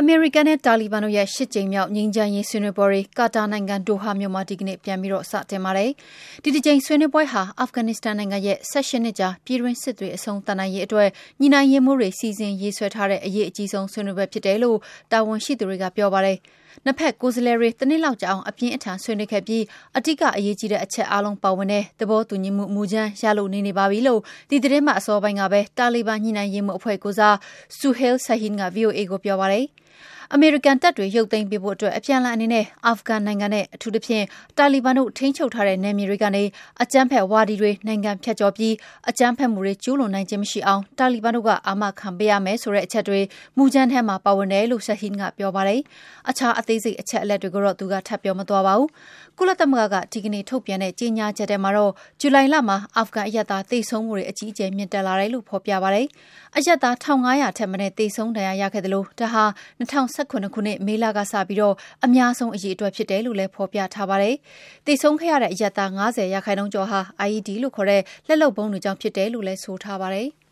အမေရိကန်နဲ့တာလီဘန်တို့ရဲ့၈ကြိမ်မြောက်ငြိမ်းချမ်းရေးဆွေးနွေးပွဲတွေကာတာနိုင်ငံဒိုဟာမြို့မှာဒီကနေ့ပြန်ပြီးစတင်ပါတယ်။ဒီတစ်ကြိမ်ဆွေးနွေးပွဲဟာအာဖဂန်နစ္စတန်နိုင်ငံရဲ့၁၈နှစ်ကြာပြည်တွင်းစစ်တွေအဆုံးသတ်နိုင်ရေးအတွက်ညီနိုင်ရေးမှုတွေစီစဉ်ရေးဆွဲထားတဲ့အရေးအကြီးဆုံးဆွေးနွေးပွဲဖြစ်တယ်လို့တာဝန်ရှိသူတွေကပြောပါတယ်။နှစ်ဖက်ကိုယ်စားလှယ်တွေတနှစ်လောက်ကြာအောင်အပြင်းအထန်ဆွေးနွေးခဲ့ပြီးအဓိကအရေးကြီးတဲ့အချက်အားလုံးပါဝင်တဲ့သဘောတူညီမှုမူကြမ်းရလို့နေနေပါပြီလို့ဒီသတင်းမှအစောပိုင်းကပဲတာလီဘန်ညှိနှိုင်းရေးမှုအဖွဲ့ကိုစားဆူဟဲလ်ဆာဟင်က VOA ကိုပြောပါတယ်။ အမေရိကန်တပ်တွေရုပ်သိမ်းပေးဖို့အတွက်အပြန်အလှန်အနေနဲ့အာဖဂန်နိုင်ငံနဲ့အထူးသဖြင့်တာလီဘန်တို့ထိန်းချုပ်ထားတဲ့နယ်မြေတွေကနေအကြမ်းဖက်ဝါဒီတွေနိုင်ငံဖြတ်ကျော်ပြီးအကြမ်းဖက်မှုတွေကျူးလွန်နိုင်ခြင်းမရှိအောင်တာလီဘန်တို့ကအာမခံပေးရမယ်ဆိုတဲ့အချက်တွေမူကြမ်းထဲမှာပါဝင်တယ်လို့ဆဟင်ကပြောပါတယ်။အခြားအသေးစိတ်အချက်အလက်တွေကိုတော့သူကထပ်ပြောမသွားပါဘူး။ကုလသမဂ္ဂကဒီကနေ့ထုတ်ပြန်တဲ့ကြေညာချက်ထဲမှာတော့ဇူလိုင်လမှာအာဖဂန်အရက်သားသေဆုံးမှုတွေအကြီးအကျယ်မြင့်တက်လာတယ်လို့ဖော်ပြပါတယ်။အရက်သား1500ထက်မနည်းသေဆုံးဒဏ်ရာရခဲ့တယ်လို့ဒါဟာ2019ခုနှစ်မေလကစပြီးတော့အများဆုံးအရေးအတွက်ဖြစ်တယ်လို့လည်းဖော်ပြထားပါတယ်။သေဆုံးခဲ့ရတဲ့အရက်သား90ရာခိုင်နှုန်းကျော်ဟာ IED လို့ခေါ်တဲ့လက်လုံပုံးတွေကြောင့်ဖြစ်တယ်လို့လည်းဆိုထားပါတယ်။